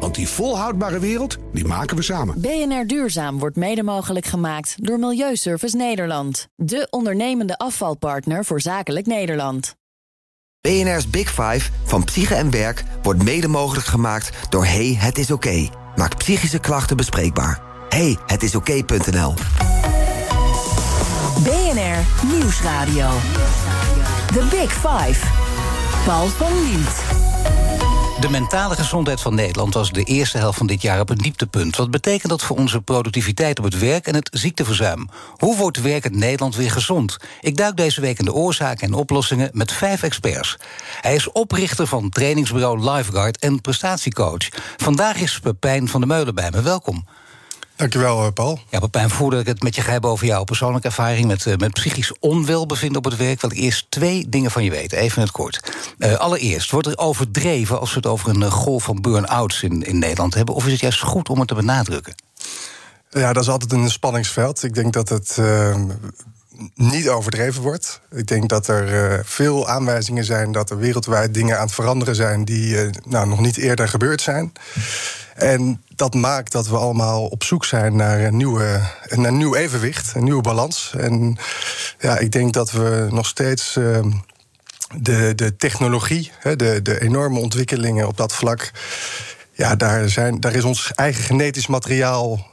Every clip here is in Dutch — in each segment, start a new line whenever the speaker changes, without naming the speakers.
Want die volhoudbare wereld, die maken we samen.
BNR Duurzaam wordt mede mogelijk gemaakt door Milieuservice Nederland. De ondernemende afvalpartner voor zakelijk Nederland.
BNR's Big Five van Psyche en Werk wordt mede mogelijk gemaakt door Hey, het is oké. Maakt psychische klachten bespreekbaar. Hey, het is oké.nl.
BNR Nieuwsradio. The Big Five. Paul van Liemt.
De mentale gezondheid van Nederland was de eerste helft van dit jaar op een dieptepunt. Wat betekent dat voor onze productiviteit op het werk en het ziekteverzuim? Hoe wordt werkend Nederland weer gezond? Ik duik deze week in de oorzaken en oplossingen met vijf experts. Hij is oprichter van trainingsbureau Lifeguard en prestatiecoach. Vandaag is Pepijn van der Meulen bij me. Welkom.
Dankjewel, eh, Paul.
Ja, Pepijn, voordat ik het met je ga hebben over jouw persoonlijke ervaring met, uh, met psychisch onwelbevinden op het werk, wil ik eerst twee dingen van je weten, even in het kort. Uh, allereerst, wordt er overdreven als we het over een golf van burn-outs in, in Nederland hebben, of is het juist goed om het te benadrukken?
Ja, dat is altijd een spanningsveld. Ik denk dat het niet overdreven wordt. Ik denk dat er veel aanwijzingen zijn dat er wereldwijd dingen aan het veranderen zijn die nou, nog niet eerder gebeurd zijn. En dat maakt dat we allemaal op zoek zijn naar een, nieuwe, naar nieuw evenwicht, een nieuwe balans. En ja, ik denk dat we nog steeds. Uh, de, de technologie, de, de enorme ontwikkelingen op dat vlak. Ja, daar, zijn, daar is ons eigen genetisch materiaal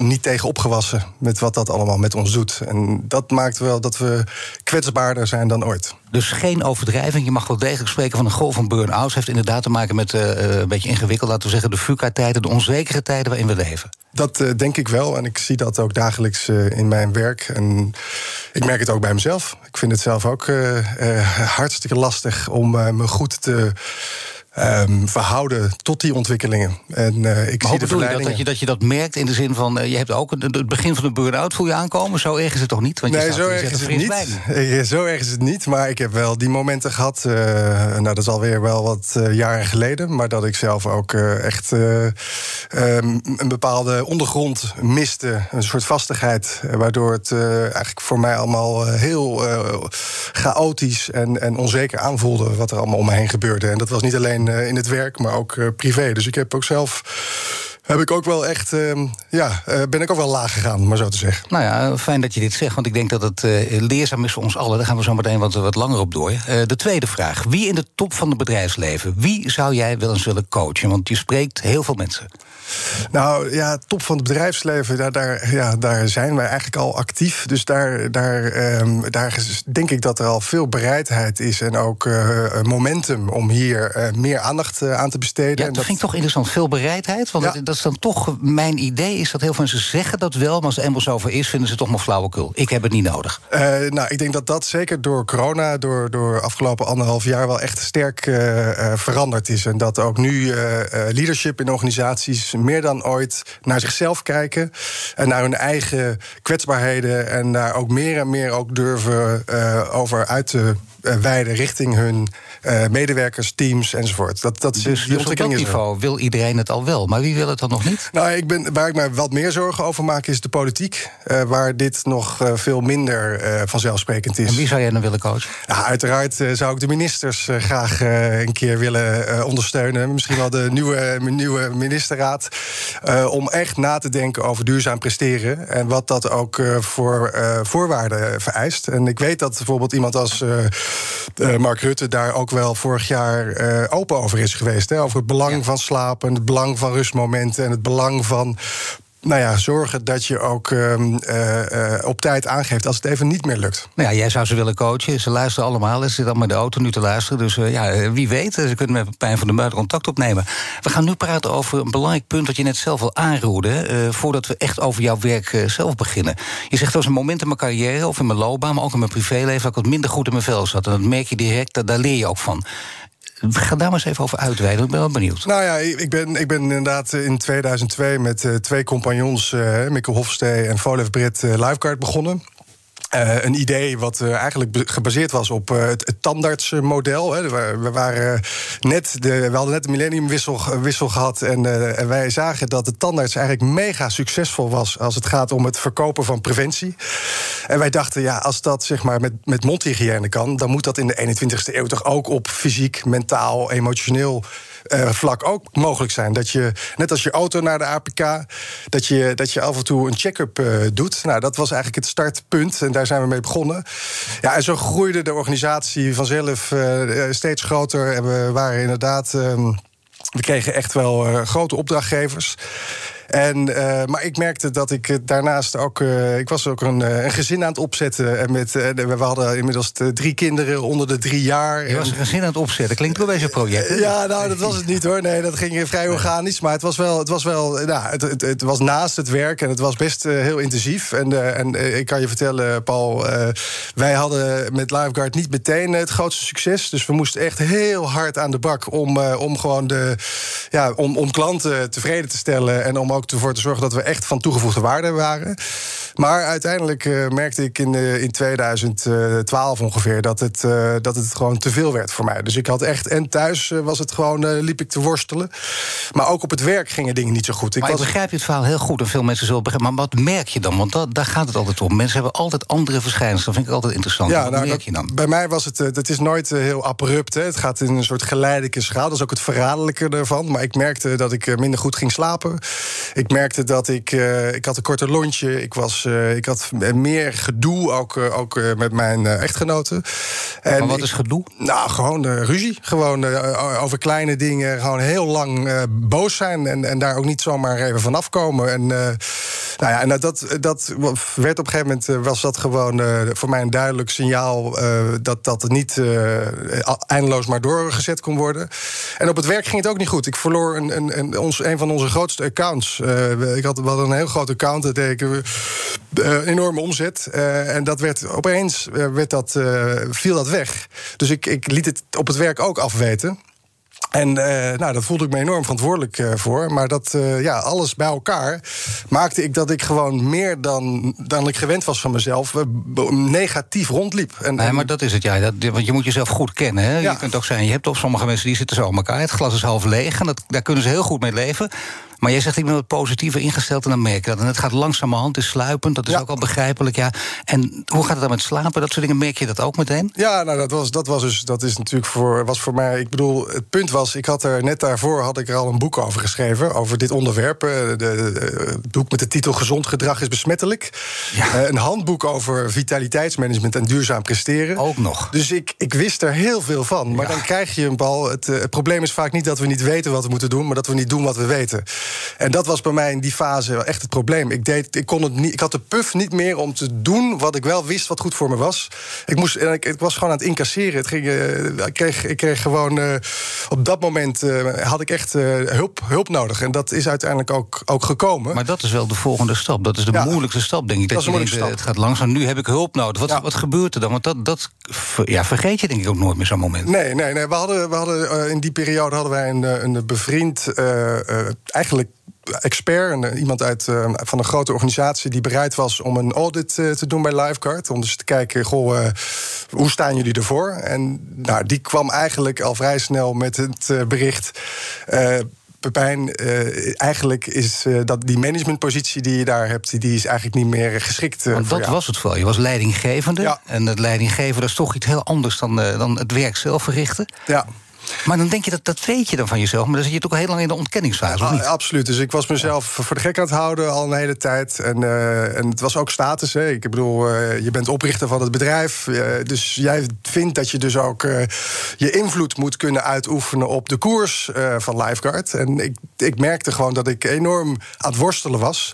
niet tegen opgewassen met wat dat allemaal met ons doet. En dat maakt wel dat we kwetsbaarder zijn dan ooit.
Dus geen overdrijving. Je mag wel degelijk spreken van een golf van burn-outs. Heeft inderdaad te maken met uh, een beetje ingewikkeld, laten we zeggen, de VUCA-tijden, de onzekere tijden waarin we leven.
Dat uh, denk ik wel. En ik zie dat ook dagelijks uh, in mijn werk. En ik merk het ook bij mezelf. Ik vind het zelf ook hartstikke lastig om me goed te um, verhouden tot die ontwikkelingen. En uh, ik
maar zie de je dat, dat, je, dat je dat merkt in de zin van... Uh, je hebt ook het, het begin van de burn-out voel je aankomen? Zo erg is het toch niet?
Want je nee, zo erg is het niet. Zo erg is het niet, maar ik heb wel die momenten gehad... Uh, nou, dat is alweer wel wat jaren geleden... maar dat ik zelf ook echt um, een bepaalde ondergrond miste. Een soort vastigheid, waardoor het eigenlijk voor mij allemaal... heel chaotisch en, en onzeker aanvoelde... wat er allemaal om me heen gebeurde. En dat was niet alleen eh, in het werk, maar ook eh, privé. Dus ik heb ook zelf heb ik ook wel echt, uh, ja, uh, ben ik ook wel laag gegaan, maar zo te zeggen.
Nou ja, fijn dat je dit zegt, want ik denk dat het uh, leerzaam is voor ons allen. Daar gaan we zo meteen wat, wat langer op door. de tweede vraag, wie in de top van het bedrijfsleven, wie zou jij wel eens willen coachen? Want je spreekt heel veel mensen.
Nou ja, top van het bedrijfsleven, daar, daar, ja, daar zijn wij eigenlijk al actief. Dus daar, daar, um, daar denk ik dat er al veel bereidheid is en ook momentum om hier meer aandacht aan te besteden.
Ja, dat, dat vind ik toch interessant, veel bereidheid. Want ja. dat dan toch, mijn idee is dat heel veel mensen zeggen dat wel, maar als het eenmaal over is, vinden ze toch nog flauwekul. Ik heb het niet nodig.
nou, ik denk dat dat zeker door corona, door, door afgelopen anderhalf jaar wel echt sterk veranderd is. En dat ook nu leadership in organisaties meer dan ooit naar zichzelf kijken. En naar hun eigen kwetsbaarheden. En daar ook meer en meer ook durven over uit te wijden richting hun uh, medewerkers, teams enzovoort. Dat, dat
is, dus, dus op dat niveau wil iedereen het al wel, maar wie wil het dan nog niet?
Nou, ik ben, waar ik me wat meer zorgen over maak is de politiek, uh, waar dit nog uh, veel minder vanzelfsprekend is.
En wie zou jij dan willen coachen?
Ja, uiteraard zou ik de ministers graag een keer willen ondersteunen. Misschien wel de nieuwe, nieuwe ministerraad. om echt na te denken over duurzaam presteren en wat dat ook voor voorwaarden vereist. En ik weet dat bijvoorbeeld iemand als Mark Rutte daar ook wel vorig jaar uh, open over is geweest. Hè? Over het belang ja. van slapen, het belang van rustmomenten en het belang van nou ja, zorgen dat je ook uh, uh, op tijd aangeeft als het even niet meer lukt.
Nou ja, jij zou ze willen coachen. Ze luisteren allemaal. Ze zitten allemaal in de auto nu te luisteren. Dus uh, ja, wie weet, ze kunnen met Pijn van de Muiden contact opnemen. We gaan nu praten over een belangrijk punt dat je net zelf al aanroerde. voordat we echt over jouw werk zelf beginnen. Je zegt, er was een moment in mijn carrière of in mijn loopbaan, maar ook in mijn privéleven, dat ik wat minder goed in mijn vel zat. En dat merk je direct, daar leer je ook van. Ga daar maar eens even over uitweiden. Ik ben wel benieuwd.
Nou ja, ik ben, ik ben inderdaad in 2002 met uh, twee compagnons, uh, Mikkel Hofstee en Volev Brit, uh, Lifeguard begonnen. Uh, een idee wat uh, eigenlijk gebaseerd was op uh, het, tandartsmodel. Hè. We, we, waren net de, we hadden net de millenniumwissel wissel gehad. En, en, wij zagen dat de tandarts eigenlijk mega succesvol was als het gaat om het verkopen van preventie. En wij dachten, ja, als dat zeg maar met, met mondhygiëne kan, dan moet dat in de 21ste eeuw toch ook op fysiek, mentaal, emotioneel uh, vlak ook mogelijk zijn. Dat je, net als je auto naar de APK, dat je, dat je af en toe een check-up uh, doet. Nou, dat was eigenlijk het startpunt en daar zijn we mee begonnen. Ja, en zo groeide de organisatie vanzelf uh, steeds groter. En we waren inderdaad. Um, we kregen echt wel grote opdrachtgevers. En, uh, maar ik merkte dat ik daarnaast ook. Uh, ik was ook een, een, gezin aan het opzetten. En met, we hadden inmiddels drie kinderen onder de drie jaar.
Je was een gezin aan het opzetten. Klinkt wel deze project.
ja, nou, dat was het niet hoor. Nee, dat ging vrij organisch. Maar het was wel. Het was, wel nou, het, het, het was naast het werk en het was best heel intensief. En, en ik kan je vertellen, Paul. wij hadden met Lifeguard niet meteen het grootste succes. Dus we moesten echt heel hard aan de bak om, om gewoon de. Ja, om, om klanten tevreden te stellen. En om ook ook ervoor te zorgen dat we echt van toegevoegde waarde waren. Maar uiteindelijk uh, merkte ik in, uh, in 2012 ongeveer dat het, uh, dat het gewoon te veel werd voor mij. Dus ik had echt, en thuis was het gewoon, liep ik te worstelen. Maar ook op het werk gingen dingen niet zo goed.
Ik, maar was... begrijp je het verhaal heel goed en veel mensen zullen begrijpen. Maar wat merk je dan? Want dat, daar gaat het altijd om. Mensen hebben altijd andere verschijnselen. Dat vind ik altijd interessant. Ja, wat nou, merk dat, je dan?
Bij mij was het, het is nooit heel abrupt. Hè. Het gaat in een soort geleidelijke schaal. Dat is ook het verraderlijke ervan. Maar ik merkte dat ik minder goed ging slapen. Ik merkte dat ik, ik had een korte lontje. Ik was uh, ik had meer gedoe, ook, uh, ook uh, met mijn echtgenoten.
En maar wat is gedoe?
Nou, gewoon ruzie. Gewoon over kleine dingen. Gewoon heel lang boos zijn. En, en daar ook niet zomaar even vanaf komen. En, nou ja, en dat, dat werd op een gegeven moment... was dat gewoon voor mij een duidelijk signaal... dat dat niet eindeloos maar doorgezet kon worden. En op het werk ging het ook niet goed. Ik verloor een, een, een, ons, een van onze grootste accounts. ik had, we hadden een heel groot account. Dat ik, uh, enorme omzet. Uh, en dat werd opeens uh, werd dat, viel dat weg. Dus ik, ik liet het op het werk ook afweten. En uh, nou, dat voelde ik me enorm verantwoordelijk uh, voor. Maar dat, uh, ja, alles bij elkaar maakte ik dat ik gewoon meer dan, dan ik gewend was van mezelf... negatief rondliep.
En, nee, maar dat is het, ja. Dat, want je moet jezelf goed kennen. Hè? Ja. Je kunt ook zijn, je hebt toch sommige mensen die zitten zo aan elkaar. Het glas is half leeg en dat, daar kunnen ze heel goed mee leven. Maar jij zegt, ik ben wat positiever ingesteld en dan merk je dat. En het gaat langzamerhand, is sluipend, dat is ook al begrijpelijk. Ja. En hoe gaat het dan met slapen? Dat soort dingen, merk je dat ook meteen?
Ja, nou, dat, was, dat, was dus, dat is natuurlijk voor, was voor mij... Ik bedoel, het punt was, ik had er net daarvoor had ik er al een boek over geschreven... over dit onderwerp. Eh, de, de, het boek met de titel Gezond gedrag is besmettelijk. Ja. Uh, een handboek over vitaliteitsmanagement en duurzaam presteren.
Ook nog.
Dus ik, ik wist er heel veel van. Maar ja. dan krijg je een bal. Het, uh, het probleem is vaak niet dat we niet weten wat we moeten doen... maar dat we niet doen wat we weten. En dat was bij mij in die fase echt het probleem. Ik, deed, ik, kon het niet, ik had de puff niet meer om te doen wat ik wel wist wat goed voor me was. Ik, moest, ik, ik was gewoon aan het incasseren. Het ging, uh, ik, kreeg, ik kreeg gewoon. Uh, op dat moment uh, had ik echt hulp, hulp nodig. En dat is uiteindelijk ook, ook gekomen.
Maar dat is wel de volgende stap. Dat is de ja, moeilijkste stap, denk ik. Dat, dat is Het gaat langzaam. Nu heb ik hulp nodig. Wat, ja. wat gebeurt er dan? Want dat, dat ja, vergeet je denk ik ook nooit meer zo'n moment.
Nee, nee, nee. We hadden, we hadden, in die periode hadden wij een, een bevriend. eigenlijk expert, een, iemand uit, uh, van een grote organisatie die bereid was om een audit uh, te doen bij Lifeguard. Om dus te kijken, goh, uh, hoe staan jullie ervoor? En nou, die kwam eigenlijk al vrij snel met het bericht. Pepijn, eigenlijk is dat die managementpositie die je daar hebt, die is eigenlijk niet meer geschikt.
Want dat was het vooral. Je was leidinggevende. Ja. En het leidinggeven is toch iets heel anders dan, dan het werk zelf verrichten.
Ja.
Maar dan denk je dat dat weet je dan van jezelf. Maar dan zit je toch al heel lang in de ontkenningsfase. Niet?
absoluut. Dus ik was mezelf voor de gek aan het houden al een hele tijd. En, uh, en het was ook status. Hè. Ik bedoel, uh, je bent oprichter van het bedrijf. Uh, dus jij vindt dat je dus ook je invloed moet kunnen uitoefenen op de koers van Lifeguard. En ik, ik merkte gewoon dat ik enorm aan het worstelen was.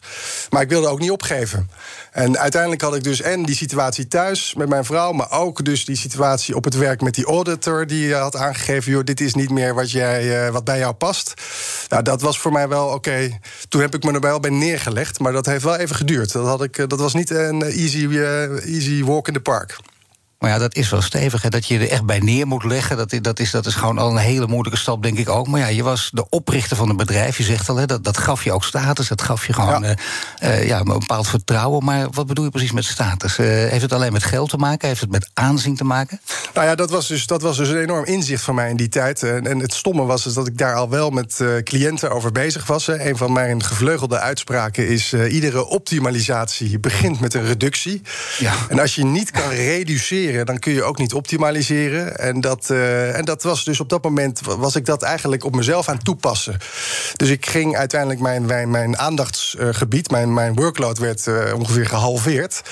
Maar ik wilde ook niet opgeven. En uiteindelijk had ik dus en die situatie thuis met mijn vrouw, maar ook dus die situatie op het werk met die auditor die had aangegeven: joh, dit is niet meer wat, jij, uh, wat bij jou past. Nou, dat was voor mij wel oké. Toen heb ik me er wel bij neergelegd, maar dat heeft wel even geduurd. Dat, had ik, dat was niet een easy, uh, easy walk in the park.
Maar ja, dat is wel stevig. Hè? Dat je er echt bij neer moet leggen. Dat, dat, is, dat is gewoon al een hele moeilijke stap, denk ik ook. Maar ja, je was de oprichter van een bedrijf. Je zegt al, hè, dat, dat gaf je ook status. Dat gaf je gewoon ja. Uh, ja, een bepaald vertrouwen. Maar wat bedoel je precies met status? Uh, heeft het alleen met geld te maken? Heeft het met aanzien te maken?
Nou ja, dat was dus, dat was dus een enorm inzicht van mij in die tijd. En, en het stomme was dus dat ik daar al wel met cliënten over bezig was. Hè. Een van mijn gevleugelde uitspraken is... iedere optimalisatie begint met een reductie. Ja. En als je niet kan reduceren, dan kun je ook niet optimaliseren. En dat, uh, en dat was dus op dat moment was ik dat eigenlijk op mezelf aan toepassen. Dus ik ging uiteindelijk mijn, mijn, aandachtsgebied, mijn, mijn workload werd uh, ongeveer gehalveerd.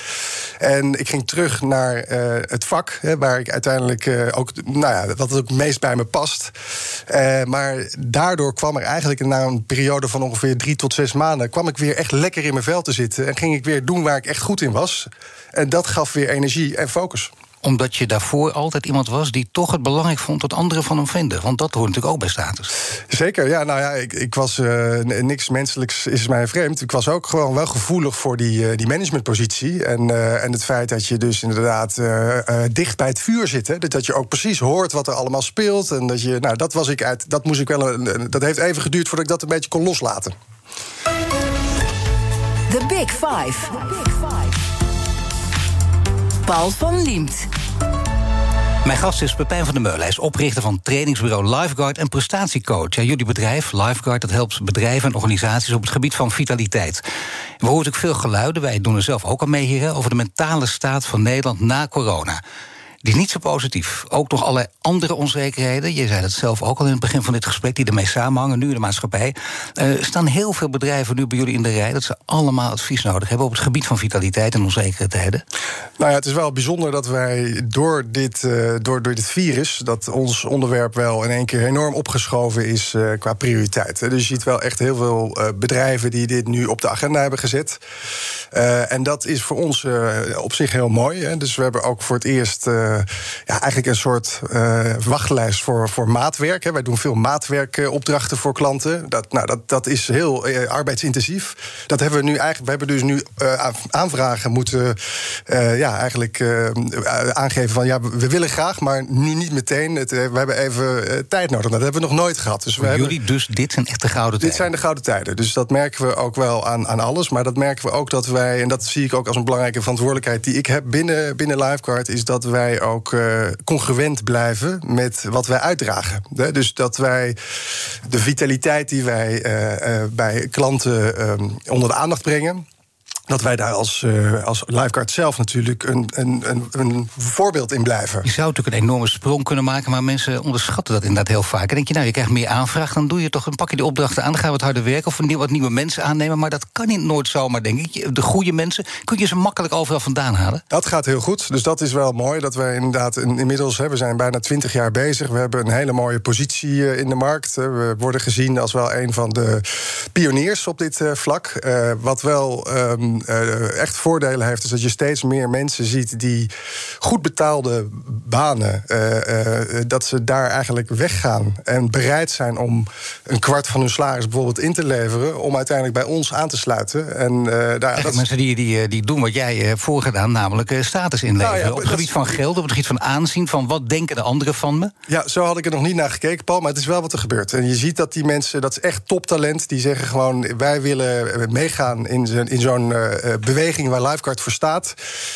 En ik ging terug naar uh, het vak, hè, waar ik uiteindelijk ook, nou ja, wat ook het meest bij me past. maar daardoor kwam er eigenlijk na een periode van ongeveer drie tot zes maanden, kwam ik weer echt lekker in mijn vel te zitten. En ging ik weer doen waar ik echt goed in was. En dat gaf weer energie en focus
omdat je daarvoor altijd iemand was die toch het belangrijk vond dat anderen van hem vinden. Want dat hoort natuurlijk ook bij status.
Zeker, ja. Nou ja, ik, ik was uh, niks menselijks is mij vreemd. Ik was ook gewoon wel gevoelig voor die, uh, die managementpositie. En, uh, en het feit dat je dus inderdaad dicht bij het vuur zit. Hè, dat je ook precies hoort wat er allemaal speelt. En dat je, nou, dat was ik uit. Dat moest ik wel. dat heeft even geduurd voordat ik dat een beetje kon loslaten.
The Big Five. The Big Five. Paul van Liemt.
Mijn gast is Pepijn van der Meulen. Hij is oprichter van trainingsbureau Lifeguard en prestatiecoach. Ja, jullie bedrijf, Lifeguard, dat helpt bedrijven en organisaties op het gebied van vitaliteit. We horen ook veel geluiden, wij doen er zelf ook al mee hier, over de mentale staat van Nederland na corona die is niet zo positief. Ook nog allerlei andere onzekerheden. Je zei dat zelf ook al in het begin van dit gesprek, die ermee samenhangen, nu in de maatschappij. Uh, staan heel veel bedrijven nu bij jullie in de rij dat ze allemaal advies nodig hebben op het gebied van vitaliteit en onzekere tijden.
Nou ja, het is wel bijzonder dat wij door dit, uh, door, door dit virus, dat ons onderwerp wel in één keer enorm opgeschoven is uh, qua prioriteit. Dus je ziet wel echt heel veel bedrijven die dit nu op de agenda hebben gezet. en dat is voor ons op zich heel mooi. Hè. Dus we hebben ook voor het eerst ja, eigenlijk een soort uh, wachtlijst voor, voor maatwerk. Hè. Wij doen veel maatwerkopdrachten voor klanten. Dat, nou, dat, dat is heel uh, arbeidsintensief. Dat hebben we nu eigenlijk. We hebben dus nu aanvragen moeten ja, eigenlijk aangeven van ja, we willen graag, maar nu niet meteen. Het, we hebben even tijd nodig. Dat hebben we nog nooit gehad.
Dus we jullie, hebben, dus dit zijn echt de gouden
tijden? Dit zijn de gouden tijden. Dus dat merken we ook wel aan, aan alles. Maar dat merken we ook dat wij, en dat zie ik ook als een belangrijke verantwoordelijkheid die ik heb binnen, binnen Lifeguard, is dat wij ook uh, congruent blijven met wat wij uitdragen. Dus dat wij de vitaliteit die wij uh, uh, bij klanten um, onder de aandacht brengen dat wij daar als, uh, als Lifeguard zelf natuurlijk een, een, een, een, voorbeeld in blijven.
Je zou natuurlijk een enorme sprong kunnen maken, maar mensen onderschatten dat inderdaad heel vaak. En denk je, nou, je krijgt meer aanvraag, dan doe je toch, dan pak je de opdrachten aan, dan gaan we wat harder werken of wat nieuwe mensen aannemen. Maar dat kan niet nooit zomaar, denk ik. De goede mensen, kun je ze makkelijk overal vandaan halen?
Dat gaat heel goed. Dus dat is wel mooi dat wij inderdaad inmiddels, hè, we zijn bijna twintig jaar bezig. We hebben een hele mooie positie eh, in de markt. We worden gezien als wel een van de pioniers op dit vlak. Uh, wat wel. Um, uh, echt voordelen heeft, is dat je steeds meer mensen ziet die goed betaalde banen, uh, uh, dat ze daar eigenlijk weggaan en bereid zijn om een kwart van hun salaris bijvoorbeeld in te leveren, om uiteindelijk bij ons aan te sluiten. En,
daar, dat mensen die, die, die doen wat jij hebt voorgedaan, namelijk status inleveren. Nou ja, op het gebied van geld, op het gebied van aanzien, van wat denken de anderen van me?
Ja, zo had ik er nog niet naar gekeken, Paul, maar het is wel wat er gebeurt. En je ziet dat die mensen, dat is echt toptalent, die zeggen gewoon: wij willen meegaan in zo'n uh, beweging waar Lifeguard voor staat.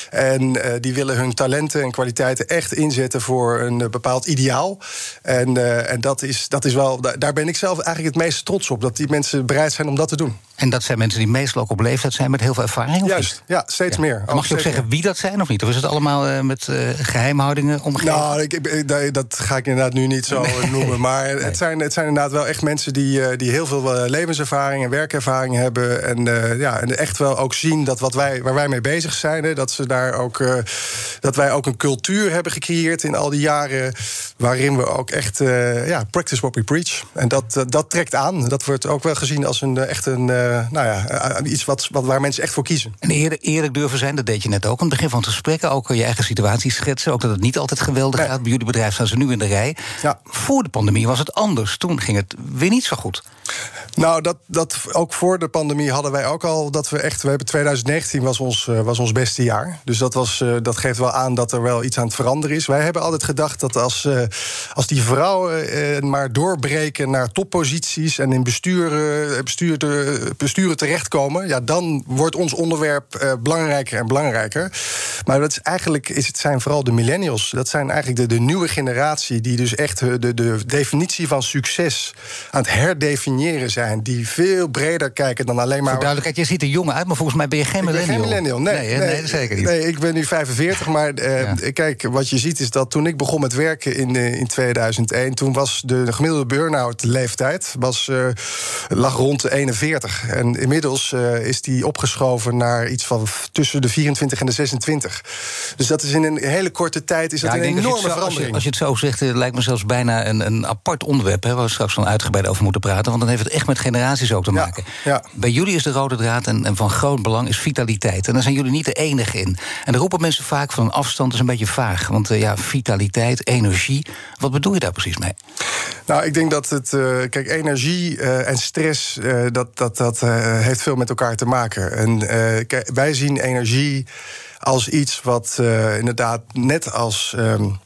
En uh, die willen hun talenten en kwaliteiten echt inzetten voor een uh, bepaald ideaal. En, uh, en dat, is, dat is wel, daar ben ik zelf eigenlijk het meest trots op. Dat die mensen bereid zijn om dat te doen.
En dat zijn mensen die meestal ook op leeftijd zijn met heel veel ervaring?
Juist, ja, steeds ja. meer.
mag je ook zeggen meer. wie dat zijn of niet? Of is het allemaal met geheimhoudingen omgeven?
Nou, ik, ik, dat ga ik inderdaad nu niet zo nee. noemen. Maar nee. het, zijn, het zijn inderdaad wel echt mensen die, die heel veel levenservaring en werkervaring hebben. En, ja, en echt wel ook zien dat wat wij, waar wij mee bezig zijn, hè, dat, ze daar ook, uh, dat wij ook een cultuur hebben gecreëerd in al die jaren. Waarin we ook echt uh, ja, practice what we preach. En dat, uh, dat trekt aan. Dat wordt ook wel gezien als een echt een, nou ja, iets wat, wat, waar mensen echt voor kiezen.
En eerlijk, eerlijk durven zijn, dat deed je net ook. Aan het begin van het gesprek ook je eigen situatie schetsen. Ook dat het niet altijd geweldig nee. gaat. Bij jullie bedrijf staan ze nu in de rij. Ja. Voor de pandemie was het anders. Toen ging het weer niet zo goed.
Nou, dat, dat, ook voor de pandemie hadden wij ook al dat we echt. We hebben 2019 was ons, was ons beste jaar. Dus dat, was, dat geeft wel aan dat er wel iets aan het veranderen is. Wij hebben altijd gedacht dat als, als die vrouwen maar doorbreken naar topposities en in besturen, besturen, besturen terechtkomen, ja, dan wordt ons onderwerp belangrijker en belangrijker. Maar dat is eigenlijk is het zijn vooral de millennials. Dat zijn eigenlijk de, de nieuwe generatie die dus echt de, de definitie van succes aan het herdefiniëren zijn. Die veel breder kijken dan alleen maar. Voor
duidelijkheid, je ziet er jong uit, maar volgens mij ben je geen millennial.
geen millennial, nee, nee, nee, zeker niet. Nee, ik ben nu 45, maar uh, kijk, wat je ziet is dat toen ik begon met werken in, uh, in 2001, toen was de gemiddelde burn-out leeftijd was, uh, lag rond de 41. En inmiddels is die opgeschoven naar iets van tussen de 24 en de 26. Dus dat is in een hele korte tijd is dat een enorme verandering.
Als je, het zo zegt, lijkt me zelfs bijna een, een apart onderwerp, hè, waar we straks van uitgebreid over moeten praten. Want heeft het echt met generaties ook te maken. Ja, Bij jullie is de rode draad en, en, van groot belang is vitaliteit. En daar zijn jullie niet de enige in. En daar roepen mensen vaak van een afstand is een beetje vaag. Want uh, ja, vitaliteit, energie. Wat bedoel je daar precies mee?
Nou, ik denk dat het. Uh, kijk, energie uh, en stress, dat, dat, dat heeft veel met elkaar te maken. En kijk, wij zien energie als iets wat inderdaad net als. Um,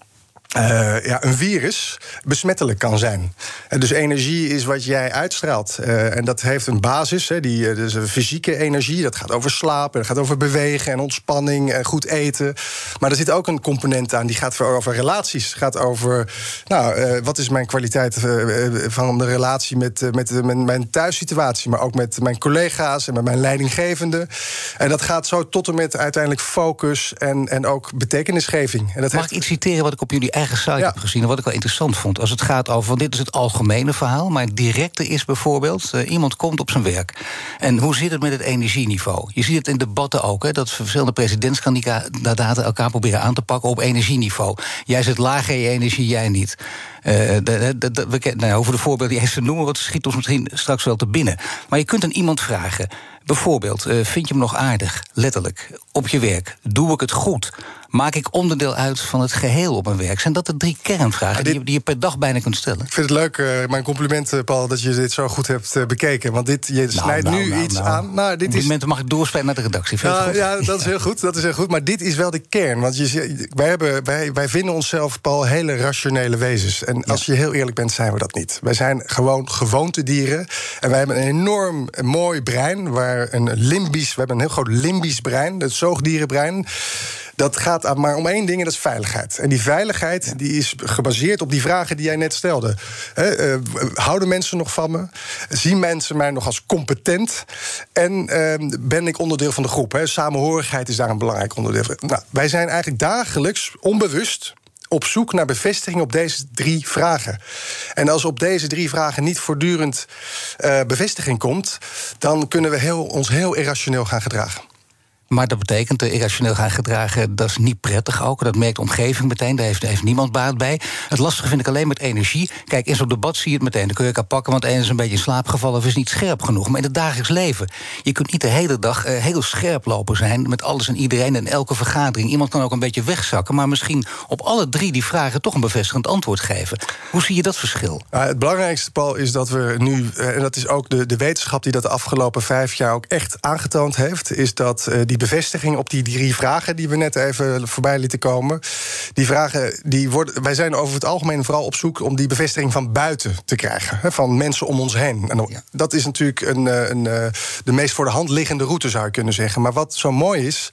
uh, ja, een virus besmettelijk kan zijn. En dus energie is wat jij uitstraalt. Uh, en dat heeft een basis, hè, die, uh, dus een fysieke energie. Dat gaat over slapen, dat gaat over bewegen en ontspanning en goed eten. Maar er zit ook een component aan, die gaat over relaties. gaat over, nou, wat is mijn kwaliteit van de relatie met, met, met mijn thuissituatie... maar ook met mijn collega's en met mijn leidinggevende. En dat gaat zo tot en met uiteindelijk focus en, en ook betekenisgeving. En dat
Mag ik iets citeren wat ik op jullie eigen site heb gezien. En wat ik wel interessant vond. Als het gaat over. Want dit is het algemene verhaal. Maar het directe is bijvoorbeeld. Uh, iemand komt op zijn werk. En hoe zit het met het energieniveau? Je ziet het in debatten ook. Hè, dat verschillende presidentskandidaten elkaar proberen aan te pakken op energieniveau. Jij zit lager in je energie, jij niet. Uh, de, de, de, we, nou, over de voorbeelden die hij te noemen, wat schiet ons misschien straks wel te binnen. Maar je kunt aan iemand vragen. Bijvoorbeeld, uh, vind je me nog aardig, letterlijk, op je werk? Doe ik het goed? Maak ik onderdeel uit van het geheel op mijn werk? Zijn dat de drie kernvragen die, je, die, je, per dag bijna kunt stellen?
Ik vind het leuk, uh, mijn compliment, Paul, dat je dit zo goed hebt uh, bekeken. Want dit, je nou, snijdt nou, nu nou, iets aan.
Nou, dit is... mag ik doorspelen naar de redactie.
ja, dat is heel goed. Dat is heel goed. Maar dit is wel de kern. Want je, wij, hebben, wij, wij vinden onszelf, Paul, hele rationele wezens. En als je heel eerlijk bent, zijn we dat niet. Wij zijn gewoon gewoontedieren. En wij hebben een enorm mooi brein. Waar een limbisch, we hebben een heel groot limbisch brein, het zoogdierenbrein. Dat gaat maar om één ding en dat is veiligheid. En die veiligheid die is gebaseerd op die vragen die jij net stelde. He, uh, houden mensen nog van me? Zien mensen mij nog als competent? En uh, ben ik onderdeel van de groep? He? Samenhorigheid is daar een belangrijk onderdeel van. Nou, wij zijn eigenlijk dagelijks onbewust op zoek naar bevestiging op deze drie vragen. En als op deze drie vragen niet voortdurend uh, bevestiging komt, dan kunnen we heel, ons heel irrationeel gaan gedragen.
Maar dat betekent uh, irrationeel gaan gedragen, dat is niet prettig ook. Dat merkt de omgeving meteen, daar heeft, niemand baat bij. Het lastige vind ik alleen met energie. Kijk, in zo'n debat zie je het meteen. Dan kun je elkaar pakken, want één is een beetje in slaap gevallen... of is niet scherp genoeg. Maar in het dagelijks leven, je kunt niet de hele dag uh, heel scherp lopen zijn... met alles en iedereen en elke vergadering. Iemand kan ook een beetje wegzakken... maar misschien op alle drie die vragen toch een bevestigend antwoord geven. Hoe zie je dat verschil?
Het belangrijkste, Paul, is dat we nu... Uh, en dat is ook de, de wetenschap die dat de afgelopen vijf jaar... ook echt aangetoond heeft... is dat die bevestiging op die drie vragen die we net even voorbij lieten komen. Die vragen, die worden, wij zijn over het algemeen vooral op zoek om die bevestiging van buiten te krijgen. Hè, van mensen om ons heen. En dat is natuurlijk een, eh, een, eh, de meest voor de hand liggende route, zou je kunnen zeggen. Maar wat zo mooi is,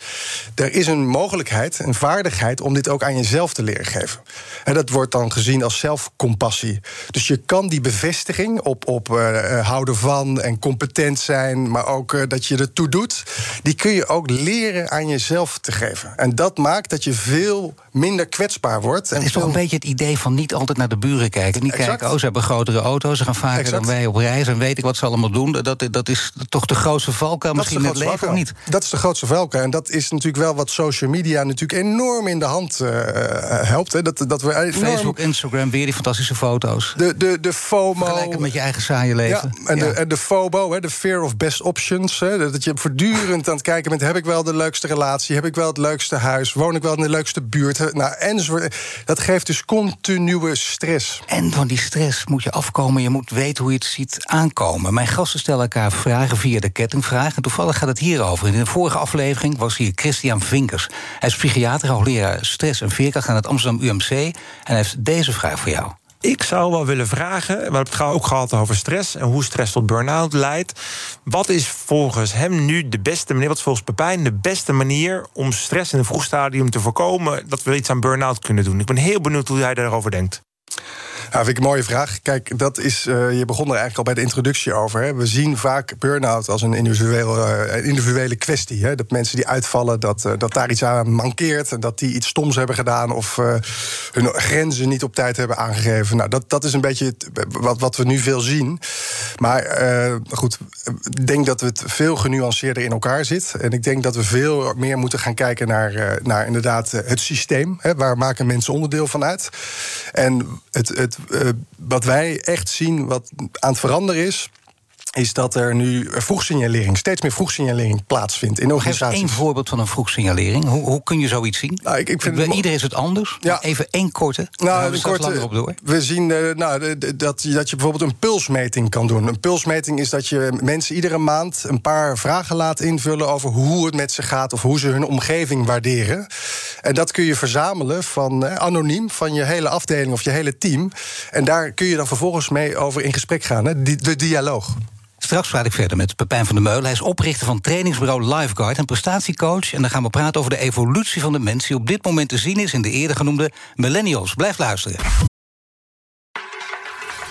er is een mogelijkheid, een vaardigheid om dit ook aan jezelf te leren geven. En dat wordt dan gezien als zelfcompassie. Dus je kan die bevestiging op, op uh, houden van en competent zijn, maar ook dat je ertoe doet, die kun je ook leren aan jezelf te geven. En dat maakt dat je veel minder kwetsbaar wordt.
Het is toch een beetje het idee van niet altijd naar de buren kijken. Niet kijken, oh, ze hebben grotere auto's, ze gaan vaker dan wij op reis... en weet ik wat ze allemaal doen. Dat, dat is toch de grootste valkuil misschien in het leven, of niet?
Dat is de grootste valkuil. En dat is natuurlijk wel wat social media natuurlijk enorm in de hand uh, helpt. Hè. Dat, dat we enorm...
Facebook, Instagram, weer die fantastische foto's.
De, de, de FOMO...
Vergelijken met je eigen saaie leven.
Ja, en, De, en de FOBO, hè, de fear of best options. Hè, dat je voortdurend aan het kijken bent... heb ik wel de leukste relatie? Heb ik wel het leukste huis? Woon ik wel in de leukste buurt? Nou, enzovoort. Dat geeft dus continue stress.
En van die stress moet je afkomen. Je moet weten hoe je het ziet aankomen. Mijn gasten stellen elkaar vragen via de kettingvraag. En toevallig gaat het hierover. In de vorige aflevering was hier Christian Vinkers. Hij is psychiater, hoogleraar stress en veerkracht aan het Amsterdam UMC. En hij heeft deze vraag voor jou.
Ik zou wel willen vragen, we hebben het ook gehad over stress en hoe stress tot burn-out leidt. Wat is volgens hem nu de beste manier, wat volgens Pepijn de beste manier om stress in een vroeg stadium te voorkomen dat we iets aan burn-out kunnen doen? Ik ben heel benieuwd hoe hij daarover denkt.
Ja, vind ik een mooie vraag. Kijk, dat is, uh, je begon er eigenlijk al bij de introductie over. Hè. We zien vaak burn-out als een individuele, uh, individuele kwestie. Hè. Dat mensen die uitvallen, dat, uh, dat daar iets aan mankeert... en dat die iets stoms hebben gedaan of hun grenzen niet op tijd hebben aangegeven. Nou, dat, dat is een beetje wat, wat we nu veel zien. Maar goed, ik denk dat het veel genuanceerder in elkaar zit. En ik denk dat we veel meer moeten gaan kijken naar, naar inderdaad het systeem. Hè. Waar maken mensen onderdeel van uit? En het, het uh, wat wij echt zien, wat aan het veranderen is is dat er nu vroegsignalering, steeds meer vroegsignalering plaatsvindt in organisaties.
Geef één voorbeeld van een vroegsignalering. Hoe, hoe kun je zoiets zien? Nou, ik, ik vind het Iedereen is het anders. Ja. Even één korte. Nou, een korte. Op door.
We zien uh, nou, dat, dat je bijvoorbeeld een pulsmeting kan doen. Een pulsmeting is dat je mensen iedere maand een paar vragen laat invullen over hoe het met ze gaat of hoe ze hun omgeving waarderen. En dat kun je verzamelen van uh, anoniem van je hele afdeling of je hele team. En daar kun je dan vervolgens mee over in gesprek gaan. Hè? de dialoog.
Straks praat ik verder met Pepijn van der Meulen. Hij is oprichter van trainingsbureau Lifeguard en prestatiecoach. En dan gaan we praten over de evolutie van de mens... die op dit moment te zien is in de eerder genoemde millennials. Blijf luisteren.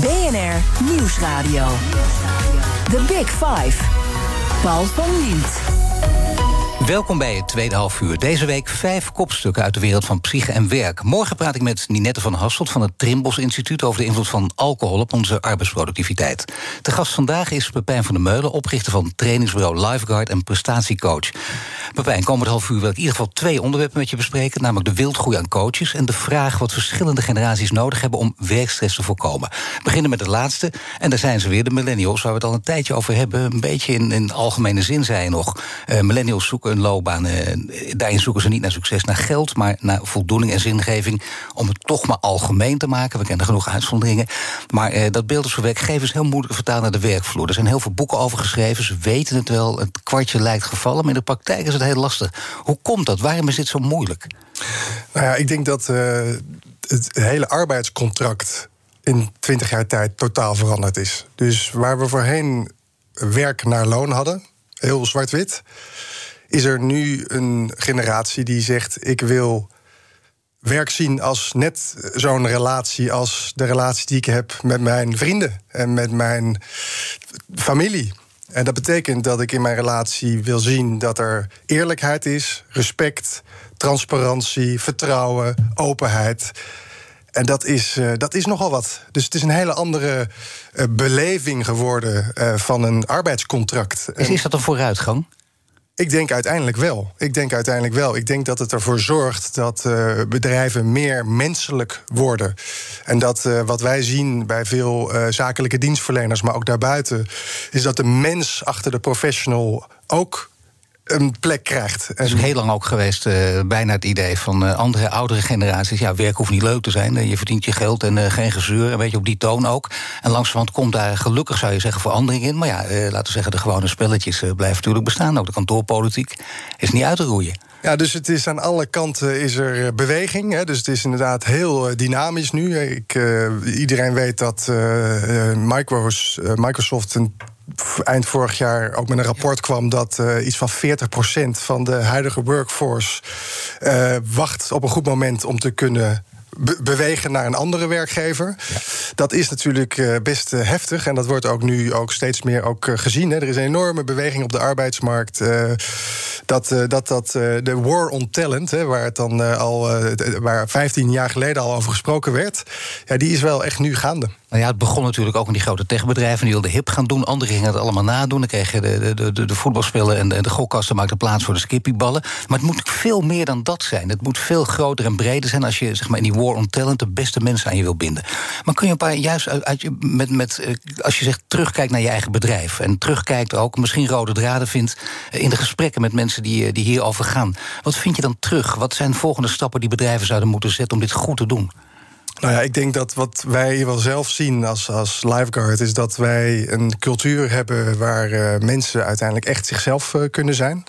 BNR Nieuwsradio. The Big Five. Paul van Liemt.
Welkom bij het tweede half uur. Deze week vijf kopstukken uit de wereld van psyche en werk. Morgen praat ik met Ninette van Hasselt van het Trimbos Instituut... over de invloed van alcohol op onze arbeidsproductiviteit. De gast vandaag is Pepijn van der Meulen... oprichter van trainingsbureau Lifeguard en prestatiecoach. Pepijn, komend half uur wil ik in ieder geval twee onderwerpen met je bespreken... namelijk de wildgroei aan coaches... en de vraag wat verschillende generaties nodig hebben... om werkstress te voorkomen. We beginnen met het laatste, en daar zijn ze weer, de millennials... waar we het al een tijdje over hebben. Een beetje in, in algemene zin, zei je nog. Uh, millennials zoeken een loopbaan. Uh, daarin zoeken ze niet naar succes, naar geld, maar naar voldoening en zingeving. Om het toch maar algemeen te maken. We kennen genoeg uitzonderingen. Maar uh, dat beeld is voor werkgevers heel moeilijk vertaald naar de werkvloer. Er zijn heel veel boeken over geschreven. Ze weten het wel. Het kwartje lijkt gevallen. Maar in de praktijk is het heel lastig. Hoe komt dat? Waarom is dit zo moeilijk?
Nou ja, ik denk dat uh, het hele arbeidscontract in 20 jaar tijd totaal veranderd is. Dus waar we voorheen werk naar loon hadden, heel zwart-wit, is er nu een generatie die zegt: Ik wil werk zien als net zo'n relatie als de relatie die ik heb met mijn vrienden en met mijn familie. En dat betekent dat ik in mijn relatie wil zien dat er eerlijkheid is, respect, transparantie, vertrouwen, openheid. En dat is, uh, dat is nogal wat. Dus het is een hele andere uh, beleving geworden uh, van een arbeidscontract.
Is, is dat een vooruitgang?
Ik denk uiteindelijk wel. Ik denk uiteindelijk wel. Ik denk dat het ervoor zorgt dat uh, bedrijven meer menselijk worden. En dat uh, wat wij zien bij veel uh, zakelijke dienstverleners, maar ook daarbuiten, is dat de mens achter de professional ook een plek krijgt.
Het is heel lang ook geweest, uh, bijna het idee van uh, andere, oudere generaties. Ja, werk hoeft niet leuk te zijn. Uh, je verdient je geld en geen gezeur. Een beetje op die toon ook. En langzamerhand komt daar gelukkig, zou je zeggen, verandering in. Maar ja, laten we zeggen, de gewone spelletjes blijven natuurlijk bestaan. Ook de kantoorpolitiek is niet uit te roeien.
Ja, dus het is aan alle kanten is er beweging. Hè. Dus het is inderdaad heel dynamisch nu. Ik, iedereen weet dat Microsoft een eind vorig jaar ook met een rapport kwam dat uh, iets van 40% van de huidige workforce uh, wacht op een goed moment om te kunnen be- bewegen naar een andere werkgever. Dat is natuurlijk eh, best eh, heftig. En dat wordt ook nu ook steeds meer ook, eh, gezien. Hè. Er is een enorme beweging op de arbeidsmarkt. eh, dat, eh, dat, dat eh, de war on talent, hè, waar het dan eh, al eh, waar 15 jaar geleden al over gesproken werd, ja, die is wel echt nu gaande.
Nou ja, het begon natuurlijk ook in die grote techbedrijven. Die wilden hip gaan doen. Anderen gingen het allemaal nadoen. Dan kregen de, de, de, de voetbalspellen en de, gokkasten maakten plaats voor de skippyballen. Maar het moet veel meer dan dat zijn. Het moet veel groter en breder zijn als je zeg maar, in die war on talent de beste mensen aan je wil binden. Maar kun je een paar, juist uit, met, met, eh, als je zegt terugkijkt naar je eigen bedrijf. En terugkijkt ook, misschien rode draden vindt eh, in de gesprekken met mensen die, eh, die hierover gaan. Wat vind je dan terug? Wat zijn de volgende stappen die bedrijven zouden moeten zetten om dit goed te doen?
Nou ja, ik denk dat wat wij wel zelf zien als, als lifeguard... is dat wij een cultuur hebben waar eh, mensen uiteindelijk echt zichzelf eh, kunnen zijn.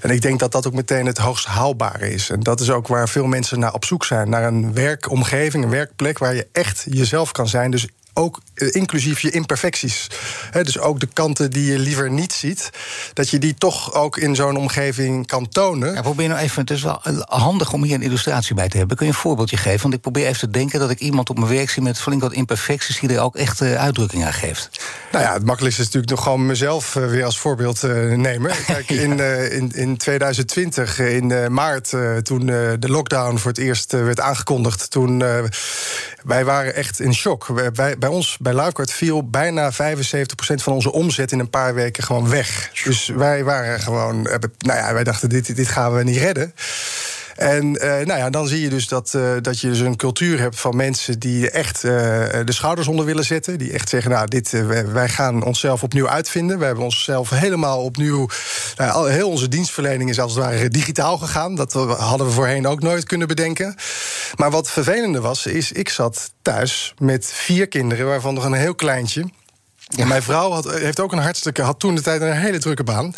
En ik denk dat dat ook meteen het hoogst haalbare is. En dat is ook waar veel mensen naar op zoek zijn. Naar een werkomgeving, een werkplek waar je echt jezelf kan zijn. Dus ook eh, inclusief je imperfecties. Dus ook de kanten die je liever niet ziet... dat je die toch ook in zo'n omgeving kan tonen.
Ja, probeer nou even, het is wel handig om hier een illustratie bij te hebben. Kun je een voorbeeldje geven? Want ik probeer even te denken dat ik iemand op mijn werk zie met flink wat imperfecties die er ook echt eh, uitdrukking aan geeft.
Nou ja, het makkelijkste is natuurlijk nog gewoon mezelf eh, weer als voorbeeld eh, nemen. Kijk, in, eh, in, in 2020, eh, in eh, maart, eh, toen eh, de lockdown voor het eerst eh, werd aangekondigd, toen eh, wij waren echt in shock. Bij ons, bij Lifeguard, viel bijna 75% van onze omzet in een paar weken gewoon weg. Dus wij waren gewoon, nou ja, wij dachten, dit, dit gaan we niet redden. En eh, nou ja, dan zie je dus dat, eh, dat je dus een cultuur hebt van mensen die echt eh, de schouders onder willen zetten. Die echt zeggen, nou, dit, wij- gaan onszelf opnieuw uitvinden. We hebben onszelf helemaal opnieuw. Nou, heel onze dienstverlening is als het ware digitaal gegaan. Dat hadden we voorheen ook nooit kunnen bedenken. Maar wat vervelende was, is ik zat thuis met vier kinderen, waarvan nog een heel kleintje. Mijn vrouw had, heeft ook een hartstikke, had toen de tijd een hele drukke baan.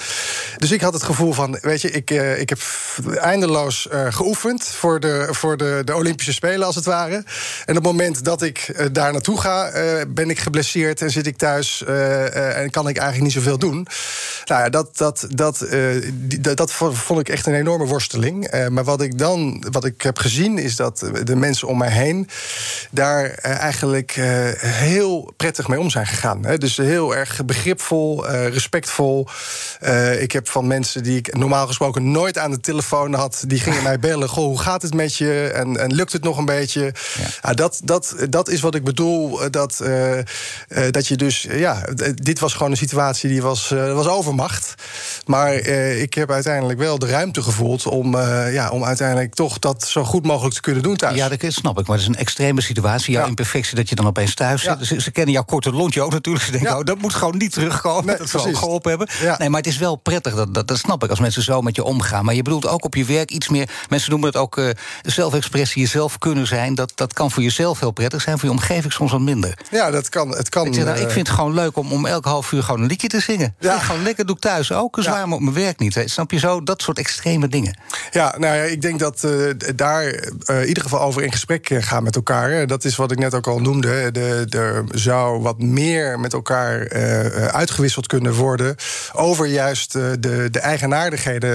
Dus ik had het gevoel van, weet je, ik, eh, ik heb eindeloos eh, geoefend voor, de, voor de, de Olympische Spelen als het ware. En op het moment dat ik eh, daar naartoe ga, ben ik geblesseerd en zit ik thuis en kan ik eigenlijk niet zoveel doen. Nou ja, dat, dat, dat, dat, vond ik echt een enorme worsteling. Maar wat ik dan, wat ik heb gezien, is dat de mensen om mij heen daar eigenlijk heel prettig mee om zijn gegaan. Dus heel erg begripvol, eh, respectvol. Eh, ik heb van mensen die ik normaal gesproken nooit aan de telefoon had, die gingen mij bellen. Goh, hoe gaat het met je? En, en lukt het nog een beetje? Ja. dat, dat, dat is wat ik bedoel. eh, Dat, dat je dus, ja, dit was gewoon een situatie die was, was overmacht. Maar ik heb uiteindelijk wel de ruimte gevoeld om, ja, om uiteindelijk toch dat zo goed mogelijk te kunnen doen thuis.
Ja, dat snap ik. Maar het is een extreme situatie. Jouw imperfectie dat je dan opeens thuis zit. Ze, ze kennen jouw korte lontje ook natuurlijk. Ze denken, oh, dat moet gewoon niet terugkomen. dat zou ook geholpen hebben. Nee, maar het is wel prettig. Dat, dat, dat snap ik. Als mensen zo met je omgaan. Maar je bedoelt ook op je werk iets meer... Mensen noemen het ook eh, zelfexpressie, jezelf kunnen zijn. Dat, dat kan voor jezelf heel prettig zijn. Voor je omgeving soms wat minder.
Ja, dat kan. Het kan
Ik, zeg, nou,
eh,
ik vind het gewoon leuk om, om elk half uur gewoon een liedje te zingen. Ja. Gewoon lekker doe ik thuis ook. Zwaar, maar op mijn werk niet. Hè. Snap je zo? Dat soort extreme dingen.
Ja, nou ja, ik denk dat eh, daar eh, in ieder geval over in gesprek eh, gaan met elkaar. Dat is wat ik net ook al noemde. De, er zou wat meer met elkaar eh, eh, uitgewisseld kunnen worden. over juist eh, de, de eigenaardigheden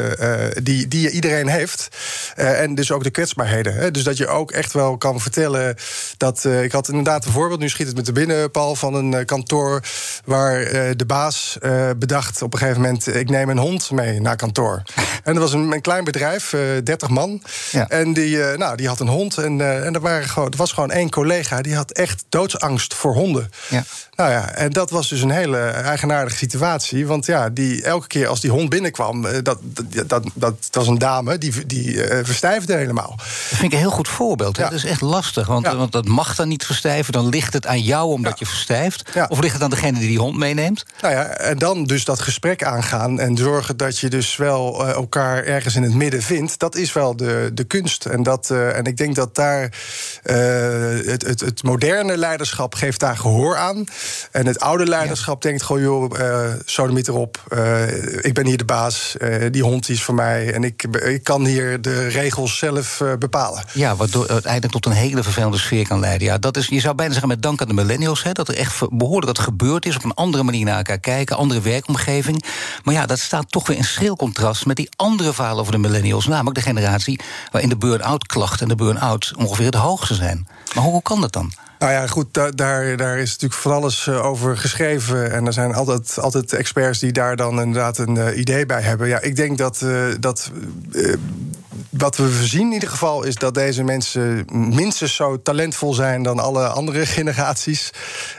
die, die iedereen heeft. En dus ook de kwetsbaarheden. Hè. Dus dat je ook echt wel kan vertellen dat. ik had inderdaad een voorbeeld, nu schiet het me te binnen, Paul, van een kantoor. waar de baas bedacht op een gegeven moment: ik neem een hond mee naar kantoor. En dat was een, een klein bedrijf, eh 30 man. En die, nou, die had een hond. En, en er, waren gewoon, er was gewoon één collega die had echt doodsangst voor honden.
Ja.
Nou ja, en dat was dus een hele eigenaardige situatie. Want ja, die, elke keer als die hond binnenkwam, eh, dat, dat, dat, dat was een dame, die, die eh, verstijfde helemaal.
Dat vind ik een heel goed voorbeeld. hè. Dat is echt lastig, want, want dat mag dan niet verstijven. Dan ligt het aan jou omdat je verstijft. Of ligt het aan degene die die hond meeneemt?
Nou ja, en dan dus dat gesprek aangaan en zorgen dat je dus wel eh, elkaar ergens in het midden vindt. Dat is wel de, de kunst. En, dat, en ik denk dat daar het, het, het moderne leiderschap geeft daar gehoor aan. En het het oude leiderschap denkt: goh, joh, uh, sodemiet erop. Uh, ik ben hier de baas. Uh, die hond is voor mij. En ik, ik kan hier de regels zelf bepalen.
Ja, wat uiteindelijk tot een hele vervelende sfeer kan leiden. Ja, dat is, je zou bijna zeggen met dank aan de millennials. Hè, dat er echt behoorlijk wat gebeurd is. Op een andere manier naar elkaar kijken. Andere werkomgeving. Maar ja, dat staat toch weer in schril contrast met die andere verhalen over de millennials. Namelijk de generatie waarin de burn-out klachten en de burn-out ongeveer het hoogste zijn. Maar hoe kan dat dan?
Nou ja, goed, daar, daar is natuurlijk van alles eh, over geschreven. En er zijn altijd, altijd experts die daar dan inderdaad een uh, idee bij hebben. Ja, ik denk dat, uh, dat wat we zien in ieder geval is dat deze mensen minstens zo talentvol zijn dan alle andere generaties.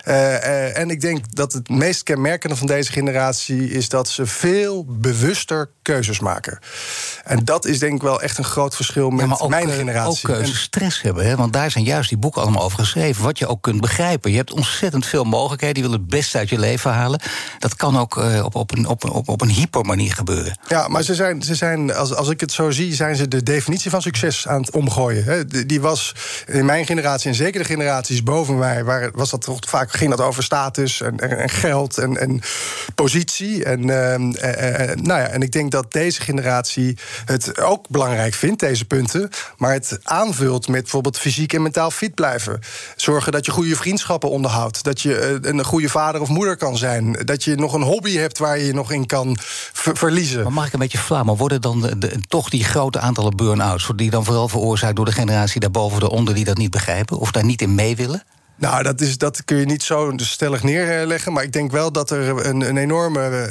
en ik denk dat het meest kenmerkende van deze generatie is dat ze veel bewuster keuzes maken. En dat is denk ik wel echt een groot verschil met
ja, ook,
mijn generatie.
Ook keuzestress hebben, hè? want daar zijn juist die boeken allemaal over geschreven wat je ook kunt begrijpen. Je hebt ontzettend veel mogelijkheden. Je wil het beste uit je leven halen. Dat kan ook op, op, een, op, op, op een hypermanier gebeuren.
Ja, maar ze zijn, ze zijn als, als ik het zo zie, zijn ze de definitie van succes aan het omgooien. Hè. Die was in mijn generatie en zeker de generaties boven mij, waar was dat toch vaak ging dat over status en, en, geld en, en positie. En, uh, nou ja, en ik denk dat deze generatie het ook belangrijk vindt, deze punten, maar het aanvult met bijvoorbeeld fysiek en mentaal fit blijven. Zorg zorgen dat je goede vriendschappen onderhoudt. Dat je een goede vader of moeder kan zijn. Dat je nog een hobby hebt waar je je nog in kan verliezen.
Maar mag ik een beetje flauw, maar worden dan de, toch die grote burn-outs... die dan vooral veroorzaakt door de generatie daarboven of daaronder... die dat niet begrijpen of daar niet in mee willen?
Nou, dat, is, dat kun je niet zo stellig neerleggen. Maar ik denk wel dat er een, een enorme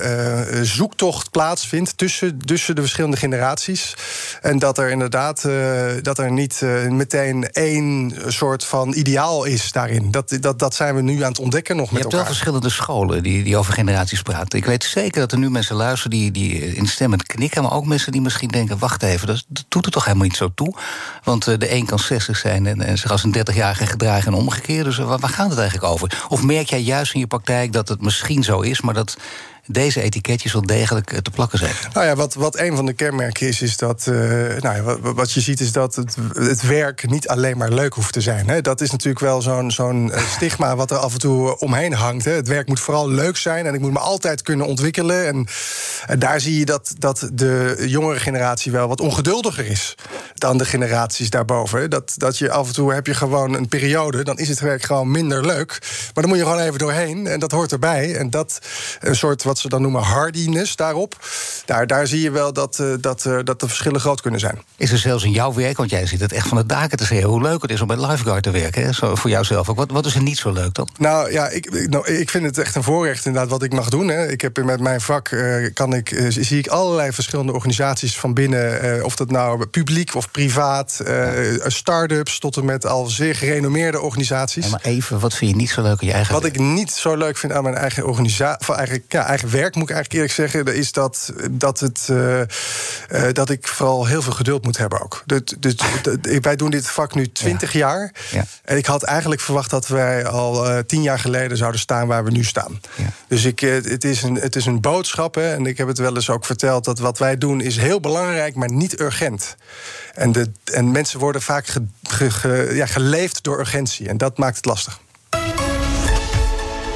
uh, zoektocht plaatsvindt tussen, tussen de verschillende generaties. En dat er inderdaad uh, dat er niet uh, meteen één soort van ideaal is daarin. Dat, dat, dat zijn we nu aan het ontdekken nog met
elkaar. Je hebt wel verschillende scholen die, die over generaties praten. Ik weet zeker dat er nu mensen luisteren die, die instemmend knikken. Maar ook mensen die misschien denken: wacht even, dat, dat doet er toch helemaal niet zo toe. Want de een kan 60 zijn en, en zich als een 30-jarige gedragen en omgekeerd. Dus waar, waar gaat het eigenlijk over? Of merk jij juist in je praktijk dat het misschien zo is, maar dat deze etiketjes wel degelijk eh, te plakken zijn.
Nou ja, wat, wat een van de kenmerken is, is dat. Uh, nou ja, wat, wat, je ziet is dat het, het werk niet alleen maar leuk hoeft te zijn. Hè. Dat is natuurlijk wel zo'n zo'n eh, stigma wat er af en toe omheen hangt. Hè. Het werk moet vooral leuk zijn en ik moet me altijd kunnen ontwikkelen. En, en daar zie je dat, dat de jongere generatie wel wat ongeduldiger is dan de generaties daarboven. Dat, dat je af en toe heb je gewoon een periode, dan is het werk gewoon minder leuk. Maar dan moet je gewoon even doorheen en dat hoort erbij. En dat een soort wat ze dan noemen hardiness daarop. Daar, daar zie je wel dat, uh, dat, uh, dat de verschillen groot kunnen zijn.
Is er zelfs in jouw werk, want jij zit het echt van de daken te zeggen... hoe leuk het is om bij Lifeguard te werken, hè? Zo, voor jouzelf ook. Wat, wat is er niet zo leuk dan?
Nou ja, ik, nou, ik vind het echt een voorrecht inderdaad wat ik mag doen. Hè. Ik heb met mijn vak, uh, kan ik, zie ik allerlei verschillende organisaties van binnen... of dat nou publiek of privaat, start-ups... tot en met al zeer gerenommeerde organisaties.
Ja, maar even, wat vind je niet zo leuk aan je eigen
Wat ik niet zo leuk vind aan mijn eigen organisatie... eigenlijk ja, eigen werk, moet ik eigenlijk eerlijk zeggen, is dat, dat, het, uh, uh, dat ik vooral heel veel geduld moet hebben ook. Dus, dus, wij doen dit vak nu twintig ja. jaar. Ja. En ik had eigenlijk verwacht dat wij al uh, tien jaar geleden zouden staan waar we nu staan. Ja. Dus ik, het, is een, het is een boodschap. Hè, en ik heb het wel eens ook verteld dat wat wij doen is heel belangrijk, maar niet urgent. En, de, en mensen worden vaak ge, ge, ge, ja, geleefd door urgentie. En dat maakt het lastig.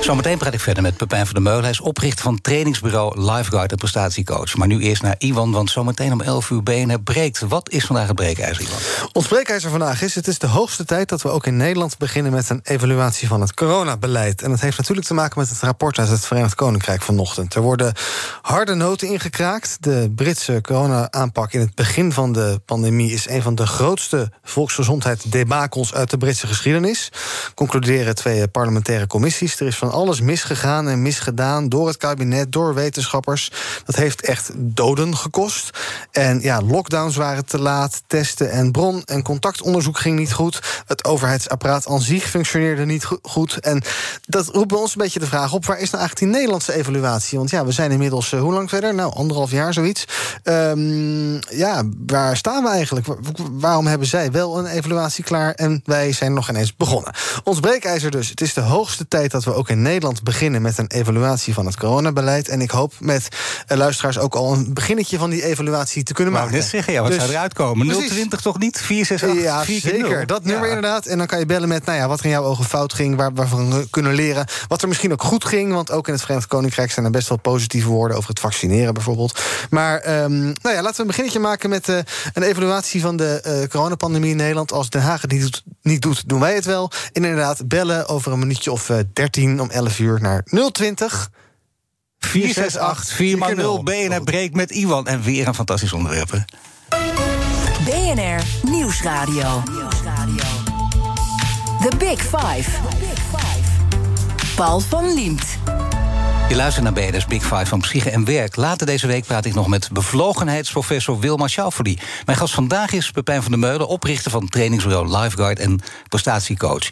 Zometeen praat ik verder met Pepijn van der Meulen. Hij is oprichter van trainingsbureau Lifeguard en prestatiecoach. Maar nu eerst naar Iwan, want zometeen om 11 uur BNR breekt. Wat is vandaag het breekijzer, Iwan?
Ons breekijzer vandaag is... het is de hoogste tijd dat we ook in Nederland beginnen... met een evaluatie van het coronabeleid. En dat heeft natuurlijk te maken met het rapport uit het Verenigd Koninkrijk vanochtend. Er worden harde noten ingekraakt. De Britse corona-aanpak in het begin van de pandemie... is een van de grootste volksgezondheidsdebakels uit de Britse geschiedenis. Concluderen twee parlementaire commissies. Er is van alles misgegaan en misgedaan door het kabinet, door wetenschappers. Dat heeft echt doden gekost. En ja, lockdowns waren te laat, testen en bron- en contactonderzoek ging niet goed. Het overheidsapparaat aan zich functioneerde niet goed. En dat roept bij ons een beetje de vraag op: waar is nou eigenlijk die Nederlandse evaluatie? Want ja, we zijn inmiddels uh, hoe lang verder? Nou, anderhalf jaar zoiets. Um, ja, waar staan we eigenlijk? Waarom hebben zij wel een evaluatie klaar en wij zijn nog ineens begonnen? Ons breekijzer dus. Het is de hoogste tijd dat we ook in in Nederland beginnen met een evaluatie van het coronabeleid. En ik hoop met eh, luisteraars ook al een beginnetje van die evaluatie te kunnen maken.
zeggen, ja, wat
Dus-
zou eruit komen?
Precies.
020 toch niet? 468
Ja,
4 keer
zeker.
0.
Dat nummer
Ja.
inderdaad. En dan kan je bellen met nou ja, wat er in jouw ogen fout ging, waar, waarvan we kunnen leren. Wat er misschien ook goed ging. Want ook in het Verenigd Koninkrijk zijn er best wel positieve woorden over het vaccineren bijvoorbeeld. Maar ehm, nou ja, laten we een beginnetje maken met eh, een evaluatie van de eh, coronapandemie in Nederland. Als Den Haag het niet doet, niet doet, doen wij het wel. En inderdaad, bellen over een minuutje of 13 om 11 uur naar 020
468 4 0 BNR breekt met Iwan. En weer een fantastisch onderwerp. hè?
BNR Nieuwsradio. The Big Five. Paul van Liemt.
Je luistert naar BNS Big Five van Psyche en Werk. Later deze week praat ik nog met bevlogenheidsprofessor Wilma Schauffeli. Mijn gast vandaag is Pepijn van der Meulen, oprichter van trainingsbureau Lifeguard en prestatiecoach.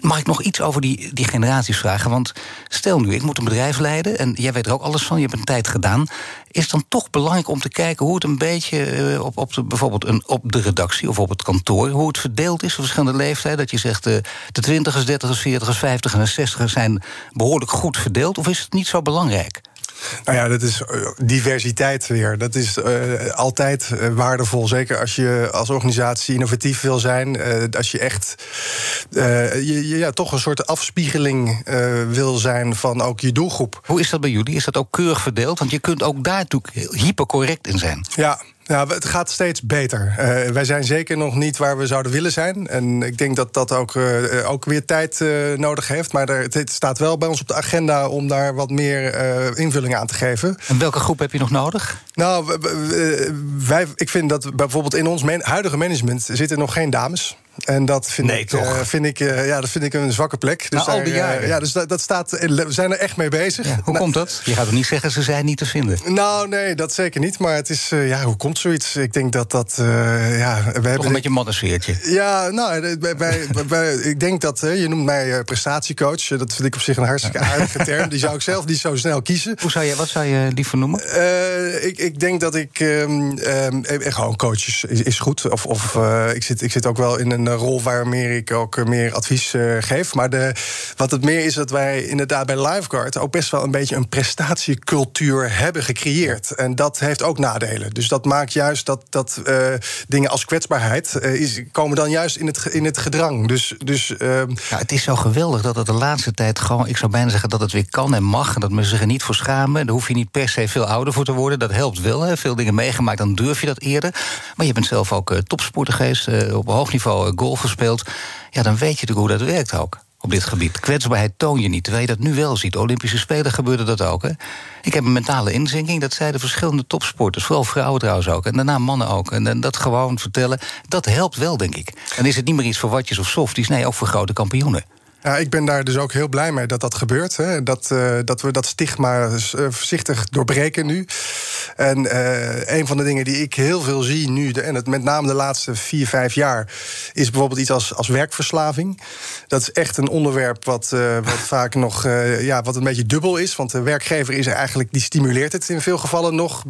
Mag ik nog iets over die, die generaties vragen? Want stel nu, ik moet een bedrijf leiden en jij weet er ook alles van, je hebt een tijd gedaan. Is dan toch belangrijk om te kijken hoe het een beetje eh, op, op de, bijvoorbeeld een, op de redactie of op het kantoor, hoe het verdeeld is op verschillende leeftijden? Dat je zegt eh, de twintigers, dertigers, veertigers, vijftigers en zestigers zijn behoorlijk goed verdeeld, of is het niet zo belangrijk?
Nou ja, dat is eh, diversiteit weer. Dat is eh, altijd eh, waardevol. Zeker als je als organisatie innovatief wil zijn. als je echt je, ja, toch een soort afspiegeling wil zijn van ook je doelgroep.
Hoe is dat bij jullie? Is dat ook keurig verdeeld? Want je kunt ook daar natuurlijk hypercorrect in zijn.
Ja. Ja, het gaat steeds beter. Eh, wij zijn zeker nog niet waar we zouden willen zijn. En ik denk dat dat ook, eh, ook weer tijd eh, nodig heeft. Maar er, het staat wel bij ons op de agenda om daar wat meer invulling aan te geven.
En welke groep heb je nog nodig?
Nou, wij, ik vind dat bijvoorbeeld in ons huidige management zitten nog geen dames. En dat vind
Nee,
ik,
toch?
eh, vind ik, eh, ja, dat vind ik een zwakke plek.
Na al die
eh,
jaren.
ja, dus dat, dat staat, we zijn er echt mee bezig.
Hoe
Nou,
komt dat? Je gaat toch niet zeggen ze zijn niet te vinden?
Nou, nee, dat zeker niet. Maar het is, eh, ja, hoe komt zoiets? Ik denk dat dat, eh, ja, we
Toch
hebben...
een beetje een mannensfeertje.
Ja, nou, eh, bij, bij, bij- ik denk dat, eh, je noemt mij eh, prestatiecoach. Eh, Dat vind ik op zich een hartstikke aardige term. Die zou ik zelf niet zo snel kiezen.
Hoe zou je, wat zou je liever noemen?
Eh, ik, ik denk dat ik. ehm, ehm, eh, gewoon coach is, goed. Of, of eh, ik, zit, ik zit ook wel in een eh, rol waar meer ik ook meer advies eh, geef. Maar de, wat het meer is dat wij inderdaad bij Lifeguard ook best wel een beetje een prestatiecultuur hebben gecreëerd. En dat heeft ook nadelen. Dus dat maakt juist dat, dat eh, dingen als kwetsbaarheid eh, is, komen dan juist in het, in het gedrang. Dus. dus ehm,
Ja, het is zo geweldig dat het de laatste tijd gewoon... ik zou bijna zeggen dat het weer kan en mag... en dat mensen zich er niet voor schamen. Daar hoef je niet per se veel ouder voor te worden. Dat helpt wel. Hè. Veel dingen meegemaakt, dan durf je dat eerder. Maar je bent zelf ook eh, topsporter geweest... op hoog niveau golf gespeeld. Ja, dan weet je natuurlijk hoe dat werkt ook. Op dit gebied. Kwetsbaarheid toon je niet, terwijl je dat nu wel ziet. Olympische Spelen gebeurde dat ook. Hè? Ik heb een mentale inzinking, dat zeiden verschillende topsporters. Vooral vrouwen trouwens ook. En daarna mannen ook. En, dat gewoon vertellen, dat helpt wel, denk ik. Dan is het niet meer iets voor watjes of softies. Nee, ook voor grote kampioenen.
Ja, ik ben daar dus ook heel blij mee dat dat gebeurt. Hè. Dat, eh, dat we dat stigma eh, voorzichtig doorbreken nu. En eh, een van de dingen die ik heel veel zie nu, en het met name de laatste vier, vijf jaar, is bijvoorbeeld iets als, als werkverslaving. Dat is echt een onderwerp wat, wat vaak nog ja, wat een beetje dubbel is. Want de werkgever is er eigenlijk, die stimuleert het in veel gevallen nog.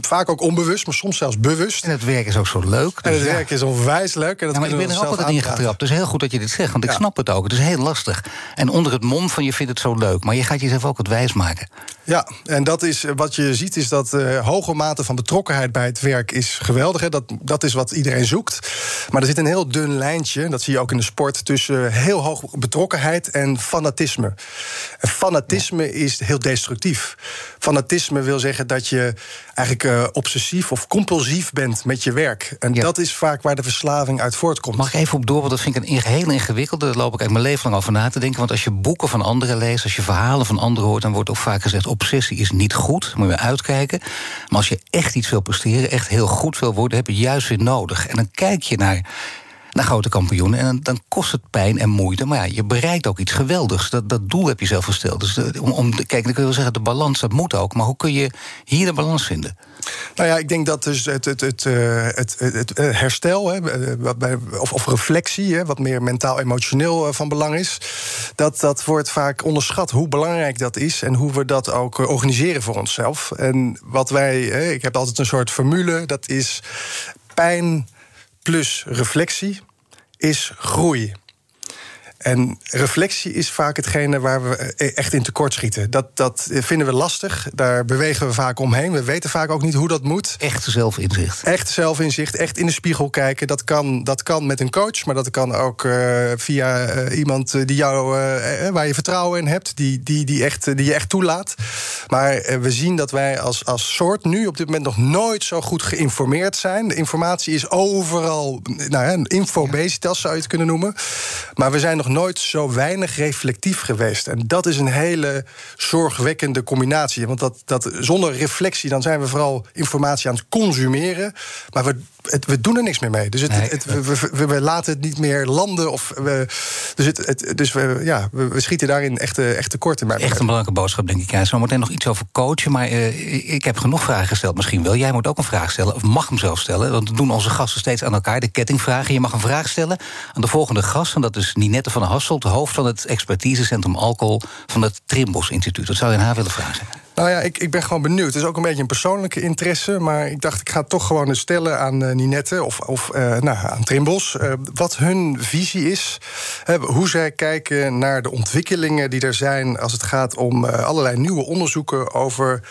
Vaak ook onbewust, maar soms zelfs bewust.
En het werk is ook zo leuk.
En het
dus ja.
werk is onwijs leuk. En dat
Ja, maar ik ben er ook altijd in getrapt. Dus heel goed dat je dit zegt, want ik snap het ook. Het is heel lastig. En onder het mom van je vindt het zo leuk. Maar je gaat jezelf ook het wijs maken.
Ja, en dat is, wat je ziet is dat eh hoge mate van betrokkenheid bij het werk is geweldig. Hè. Dat, dat is wat iedereen zoekt. Maar er zit een heel dun lijntje, dat zie je ook in de sport, tussen heel hoog betrokkenheid en fanatisme. En fanatisme is heel destructief. Fanatisme wil zeggen dat je eigenlijk eh, obsessief of compulsief bent met je werk. En dat is vaak waar de verslaving uit voortkomt.
Mag ik even op door, want dat vind ik een heel ingewikkelde. Daar loop ik eigenlijk mijn leven lang over na te denken. Want als je boeken van anderen leest, als je verhalen van anderen hoort... dan wordt ook vaak gezegd, obsessie is niet goed. Moet je uitkijken. Maar als je echt iets wil presteren, echt heel goed wil worden... heb je juist weer nodig. En dan kijk je naar naar grote kampioenen. En dan, kost het pijn en moeite. Maar ja, je bereikt ook iets geweldigs. Dat, dat doel heb je zelf gesteld. Dus om, om, kijk, dan kun je wel zeggen, de balans, dat moet ook. Maar hoe kun je hier de balans vinden?
Nou ja, ik denk dat dus het, het, het, eh, het, het, het herstel, hè, eh, of, of reflectie, hè, wat meer mentaal-emotioneel eh, van belang is, dat, dat wordt vaak onderschat hoe belangrijk dat is en hoe we dat ook eh, organiseren voor onszelf. En wat wij, hè, ik heb altijd een soort formule, dat is pijn plus reflectie is groei. En reflectie is vaak hetgene waar we eh, echt in tekort schieten. Dat, dat vinden we lastig. Daar bewegen we vaak omheen. We weten vaak ook niet hoe dat moet.
Echt zelfinzicht.
Echt zelfinzicht. Echt in de spiegel kijken. Dat kan, dat kan met een coach, maar dat kan ook uh, via uh, iemand die jou, uh, waar je vertrouwen in hebt. Die, die, die, echt, die je echt toelaat. Maar we zien dat wij als, als soort nu op dit moment nog nooit zo goed geïnformeerd zijn. De informatie is overal. Nou ja, infobesitas zou je het kunnen noemen. Maar we zijn nog nooit zo weinig reflectief geweest. En dat is een hele zorgwekkende combinatie. Want dat, dat, zonder reflectie dan zijn we vooral informatie aan het consumeren. Maar we, het, we doen er niks meer mee. Dus, het,
Nee.
het, we, we, we laten het niet meer landen. Of we, dus dus we, ja, we, schieten daarin echt, eh, echt tekort in.
Echt een belangrijke boodschap, denk ik. Ja, zometeen nog iets over coachen. Maar eh, ik heb genoeg vragen gesteld. Misschien wel. Jij moet ook een vraag stellen. Of mag hem zelf stellen. Want dat doen onze gasten steeds aan elkaar. De kettingvragen. Je mag een vraag stellen aan de volgende gast. En dat is Ninette van der Hasselt. Hoofd van het expertisecentrum alcohol van het Trimbos Instituut. Wat zou je aan haar willen vragen?
Nou ja, ik, ik ben gewoon benieuwd. Het is ook een beetje een persoonlijke interesse. Maar ik dacht, ik ga toch gewoon eens stellen aan eh, Ninette of, of eh, nou, aan Trimbos. eh, wat hun visie is. hoe zij kijken naar de ontwikkelingen die er zijn. als het gaat om allerlei nieuwe onderzoeken over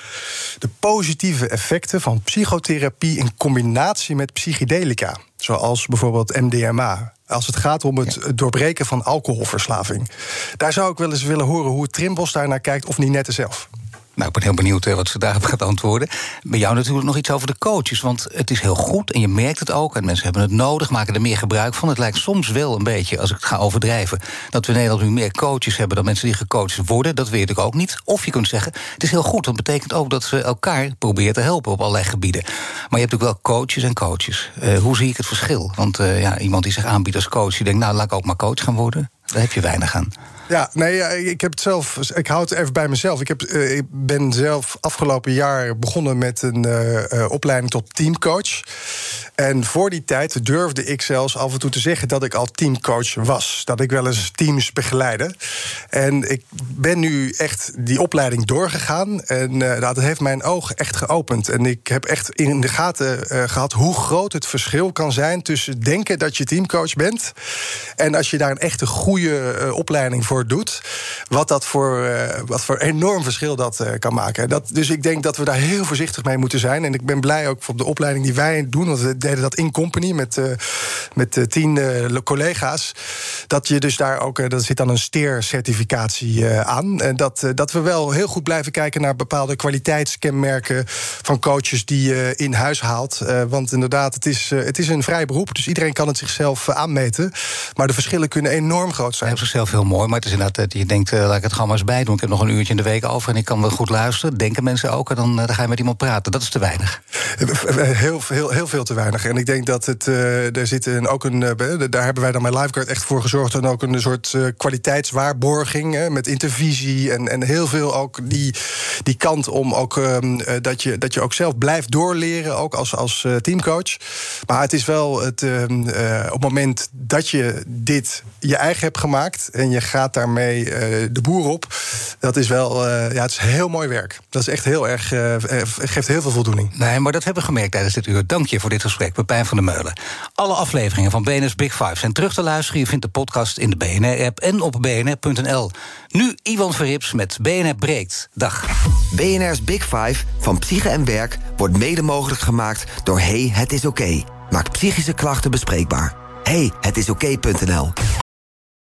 de positieve effecten van psychotherapie. in combinatie met psychedelica. Zoals bijvoorbeeld MDMA. Als het gaat om het doorbreken van alcoholverslaving. Daar zou ik wel eens willen horen hoe Trimbos daar naar kijkt. of Ninette zelf.
Nou, ik ben heel benieuwd eh, wat ze daarop gaat antwoorden. Bij jou natuurlijk nog iets over de coaches. Want het is heel goed en je merkt het ook. En mensen hebben het nodig, maken er meer gebruik van. Het lijkt soms wel een beetje, als ik het ga overdrijven... dat we in Nederland nu meer coaches hebben dan mensen die gecoacht worden. Dat weet ik ook niet. Of je kunt zeggen, het is heel goed. Dat betekent ook dat ze elkaar proberen te helpen op allerlei gebieden. Maar je hebt ook wel coaches en coaches. Eh, hoe zie ik het verschil? Want eh, ja, iemand die zich aanbiedt als coach... die denkt, nou, laat ik ook maar coach gaan worden. Daar heb je weinig aan.
Ja, nee, ik heb het zelf. Ik hou het even bij mezelf. Ik, heb, eh, ik ben zelf afgelopen jaar begonnen met een eh, eh, opleiding tot teamcoach. En voor die tijd durfde ik zelfs af en toe te zeggen dat ik al teamcoach was. Dat ik wel eens teams begeleide. En ik ben nu echt die opleiding doorgegaan. En eh, dat heeft mijn oog echt geopend. En ik heb echt in de gaten eh, gehad hoe groot het verschil kan zijn tussen denken dat je teamcoach bent. En als je daar een echte goede opleiding voor doet, wat dat voor, eh, wat voor enorm verschil dat eh, kan maken. Dat, dus ik denk dat we daar heel voorzichtig mee moeten zijn. En ik ben blij ook op de opleiding die wij doen, want we deden dat in company met, eh, met tien collega's. Dat je dus daar ook, er zit dan een steercertificatie aan. En dat, dat we wel heel goed blijven kijken naar bepaalde kwaliteitskenmerken van coaches die je in huis haalt. Want inderdaad, het is, het is een vrij beroep, dus iedereen kan het zichzelf aanmeten. Maar de verschillen kunnen enorm groot zijn.
Op zichzelf heel mooi, maar het is inderdaad dat je denkt, eh, laat ik het gewoon maar eens bij doen. Ik heb nog een uurtje in de week over en ik kan wel goed luisteren. Denken mensen ook en dan, eh, dan ga je met iemand praten. Dat is te weinig.
Heel, heel, heel veel te weinig. En ik denk dat het. eh er zit een, ook een. eh, daar hebben wij dan bij Lifeguard echt voor gezorgd. En ook een soort eh, kwaliteitswaarborging. Hè, met intervisie. En, en heel veel ook die, die kant om ook. ehm, eh, dat, je, dat je ook zelf blijft doorleren. Ook als, als eh, teamcoach. Maar het is wel het. ehm, eh, op het moment dat je dit je eigen hebt gemaakt. en je gaat daarmee eh, de boer op. dat is wel. eh, ja, het is heel mooi werk. Dat is echt heel erg. eh, geeft heel veel voldoening.
Nee, maar dat hebben we gemerkt tijdens dit uur. Dank je voor dit gesprek, Pepijn van der Meulen. Alle afleveringen van BNR's Big Five zijn terug te luisteren. Je vindt de podcast in de BNR-app en op bnr.nl. Nu Iwan Verrips met BNR Breekt. Dag.
BNR's Big Five van Psyche en Werk wordt mede mogelijk gemaakt door Hey, het is oké. Maak psychische klachten bespreekbaar. Hey, het is oké.nl.